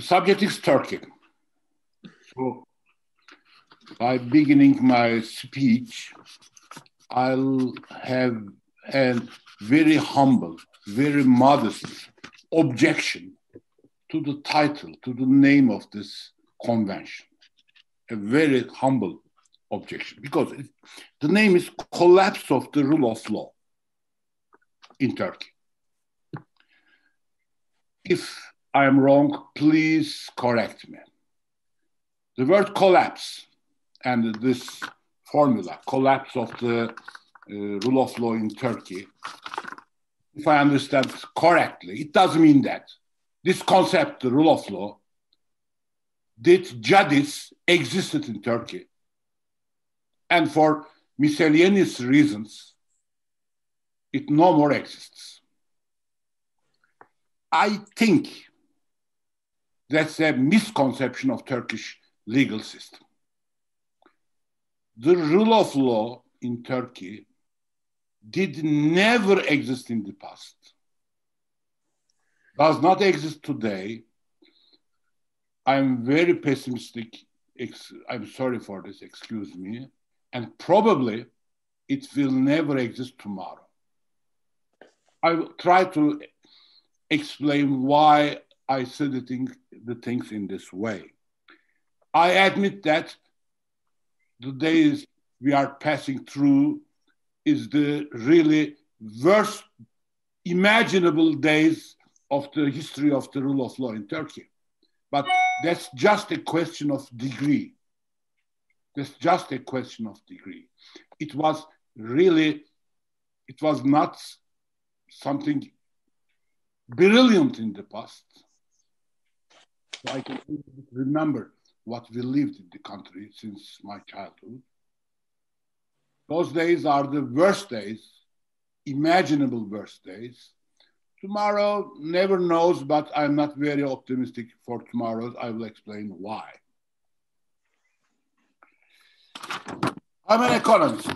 The subject is Turkey. So, by beginning my speech, I'll have a very humble, very modest objection to the title, to the name of this convention. A very humble objection because it, the name is Collapse of the Rule of Law in Turkey. If I am wrong, please correct me. The word collapse and this formula, collapse of the uh, rule of law in Turkey, if I understand correctly, it does not mean that this concept, the rule of law, did jadis existed in Turkey. And for miscellaneous reasons, it no more exists. I think that's a misconception of Turkish legal system. The rule of law in Turkey did never exist in the past, does not exist today. I'm very pessimistic. I'm sorry for this, excuse me. And probably it will never exist tomorrow. I will try to explain why I said the, thing, the things in this way. I admit that the days we are passing through is the really worst imaginable days of the history of the rule of law in Turkey. But that's just a question of degree. That's just a question of degree. It was really, it was not something brilliant in the past. So I can remember what we lived in the country since my childhood. Those days are the worst days, imaginable worst days. Tomorrow never knows, but I'm not very optimistic for tomorrow. I will explain why. I'm an economist.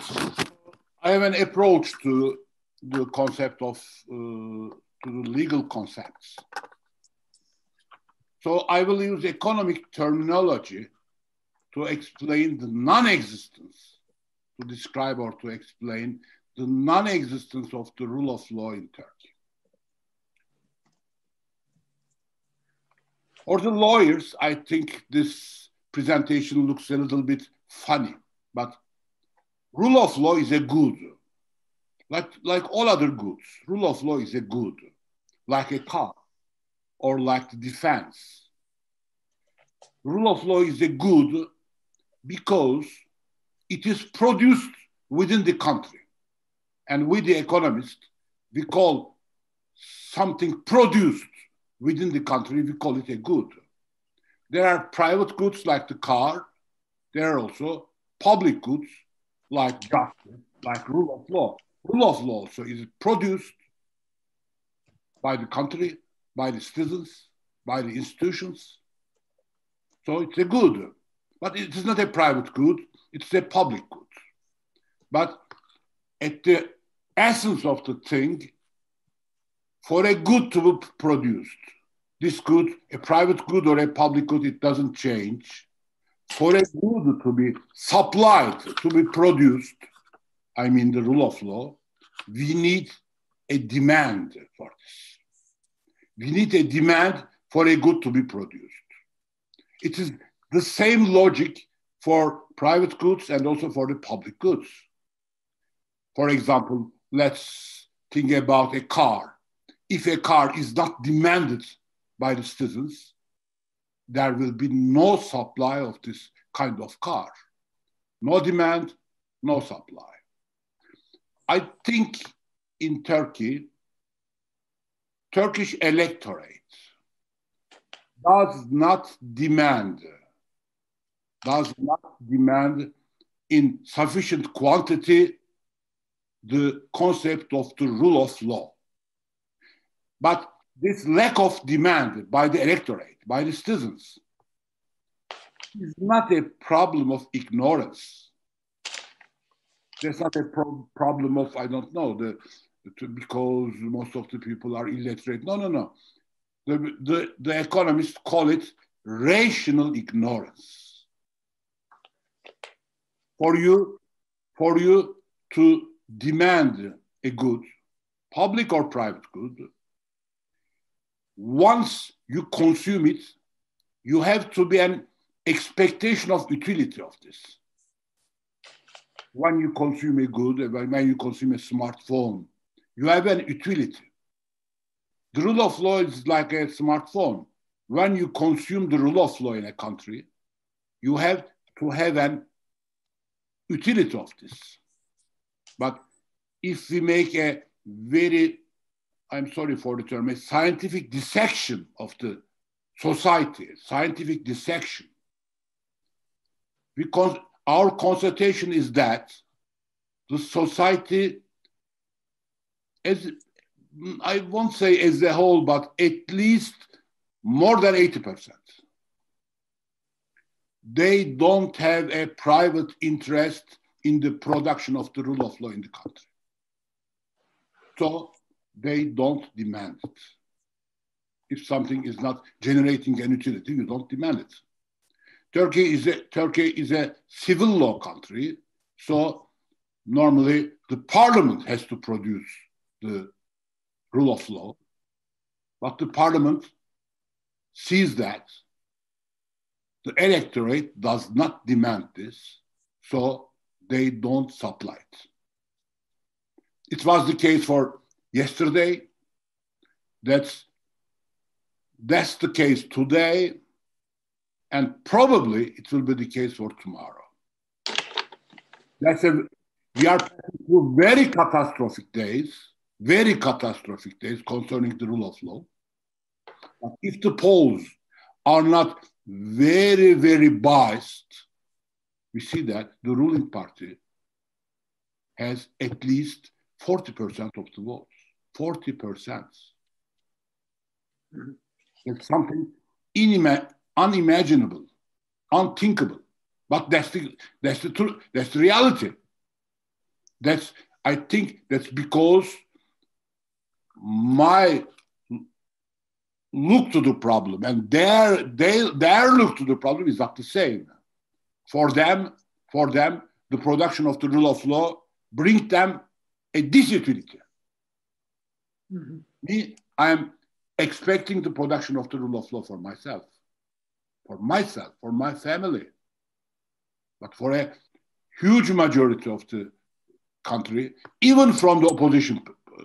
I have an approach to the concept of uh, to the legal concepts. So I will use economic terminology to explain the non-existence, to describe or to explain the non-existence of the rule of law in Turkey. Or the lawyers, I think this presentation looks a little bit funny, but rule of law is a good. Like, like all other goods, rule of law is a good, like a car or the defense. Rule of law is a good because it is produced within the country. And with the economists, we call something produced within the country, we call it a good. There are private goods like the car. There are also public goods like justice, like rule of law. Rule of law so is produced by the country by the citizens, by the institutions. So it's a good, but it is not a private good, it's a public good. But at the essence of the thing, for a good to be produced, this good, a private good or a public good, it doesn't change. For a good to be supplied, to be produced, I mean the rule of law, we need a demand for this we need a demand for a good to be produced. It is the same logic for private goods and also for the public goods. For example, let's think about a car. If a car is not demanded by the citizens, there will be no supply of this kind of car. No demand, no supply. I think in Turkey, Turkish electorate does not demand, does not demand in sufficient quantity the concept of the rule of law. But this lack of demand by the electorate, by the citizens, is not a problem of ignorance. There's not a pro problem of, I don't know, the, because most of the people are illiterate. No, no, no. The, the, the economists call it rational ignorance. For you, for you to demand a good, public or private good, once you consume it, you have to be an expectation of utility of this. When you consume a good, when you consume a smartphone, you have an utility. The rule of law is like a smartphone. When you consume the rule of law in a country, you have to have an utility of this. But if we make a very, I'm sorry for the term, a scientific dissection of the society, scientific dissection, because our constatation is that the society, as I won't say as a whole, but at least more than 80%, they don't have a private interest in the production of the rule of law in the country. So they don't demand it. If something is not generating an utility, you don't demand it. Turkey is a Turkey is a civil law country, so normally the parliament has to produce the rule of law, but the parliament sees that the electorate does not demand this, so they don't supply it. It was the case for yesterday. That's that's the case today and probably it will be the case for tomorrow. That's a, we are through very catastrophic days, very catastrophic days concerning the rule of law. But if the polls are not very, very biased, we see that the ruling party has at least 40% of the votes. 40%. Mm-hmm. It's something inimaginable unimaginable, unthinkable. But that's the that's the truth. That's the reality. That's I think that's because my look to the problem and their they their look to the problem is not the same. For them, for them, the production of the rule of law brings them a disutility. Mm-hmm. Me, I am expecting the production of the rule of law for myself for myself, for my family, but for a huge majority of the country, even from the opposition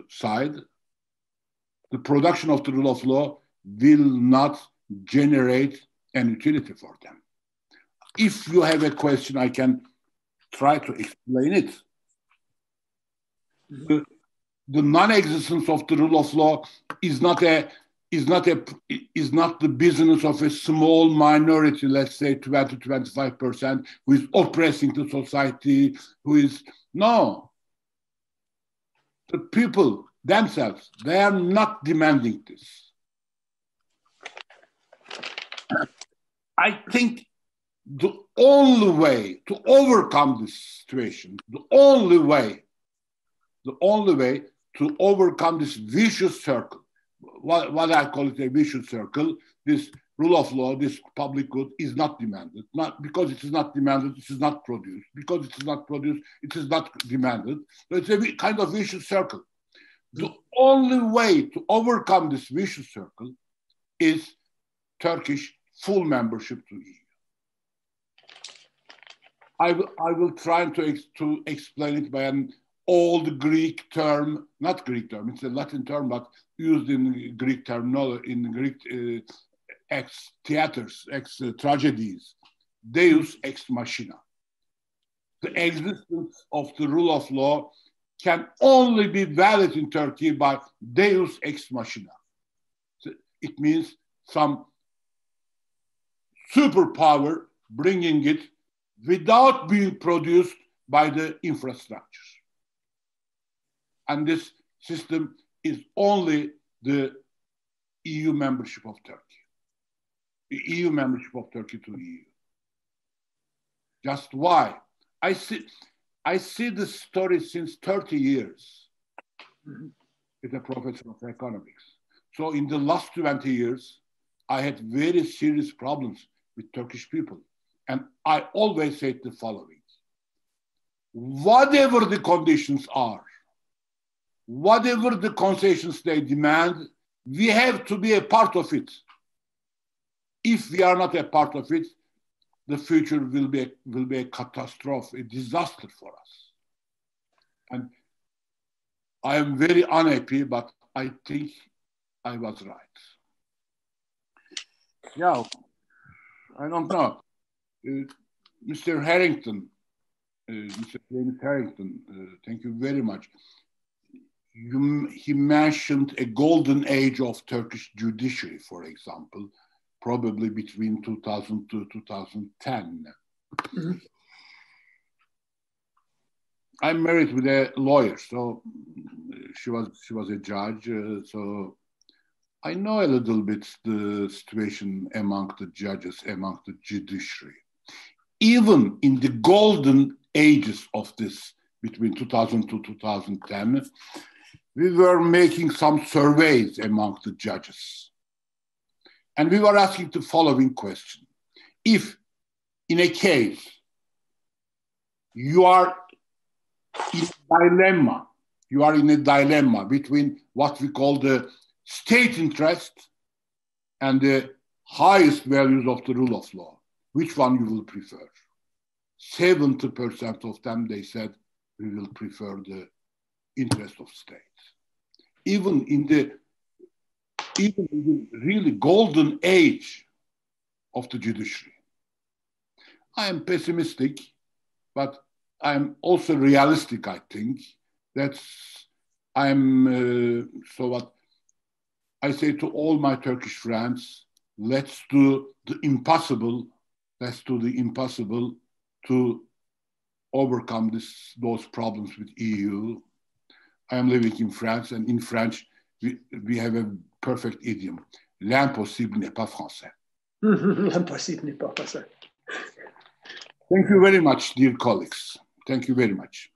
side, the production of the rule of law will not generate an utility for them. If you have a question, I can try to explain it. The, the non existence of the rule of law is not a is not a is not the business of a small minority, let's say 20 25 percent, who is oppressing the society, who is no. The people themselves, they are not demanding this. I think the only way to overcome this situation, the only way, the only way to overcome this vicious circle what, what I call it a vicious circle. This rule of law, this public good is not demanded. Not because it is not demanded, it is not produced. Because it is not produced, it is not demanded. So it's a kind of vicious circle. The only way to overcome this vicious circle is Turkish full membership to EU. I will, I will try to, to explain it by an old Greek term, not Greek term, it's a Latin term, but used in Greek terminology, in Greek uh, ex theaters, ex uh, tragedies, Deus ex machina. The existence of the rule of law can only be valid in Turkey by Deus ex machina. So it means some superpower bringing it without being produced by the infrastructure. And this system is only the EU membership of Turkey. The EU membership of Turkey to the EU. Just why? I see, I see this story since 30 years mm-hmm. with a professor of economics. So in the last 20 years, I had very serious problems with Turkish people. And I always say the following whatever the conditions are, whatever the concessions they demand, we have to be a part of it. If we are not a part of it, the future will be a, will be a catastrophe, a disaster for us. And I am very unhappy, but I think I was right. Yeah, I don't know. Uh, Mr. Harrington, uh, Mr. James Harrington, uh, thank you very much. You, he mentioned a golden age of Turkish judiciary, for example, probably between 2000 to 2010. Mm-hmm. I'm married with a lawyer, so she was she was a judge. Uh, so I know a little bit the situation among the judges, among the judiciary. Even in the golden ages of this, between 2000 to 2010, we were making some surveys among the judges. And we were asking the following question. If in a case you are in a dilemma, you are in a dilemma between what we call the state interest and the highest values of the rule of law, which one you will prefer? 70% of them, they said, we will prefer the interest of states. Even in the even in the really golden age of the judiciary. I am pessimistic, but I'm also realistic, I think. That's I'm uh, so what I say to all my Turkish friends, let's do the impossible, let's do the impossible to overcome this, those problems with EU. I am living in France, and in French, we, we have a perfect idiom. L'impossible n'est pas français. L'impossible n'est pas français. Thank you very much, dear colleagues. Thank you very much.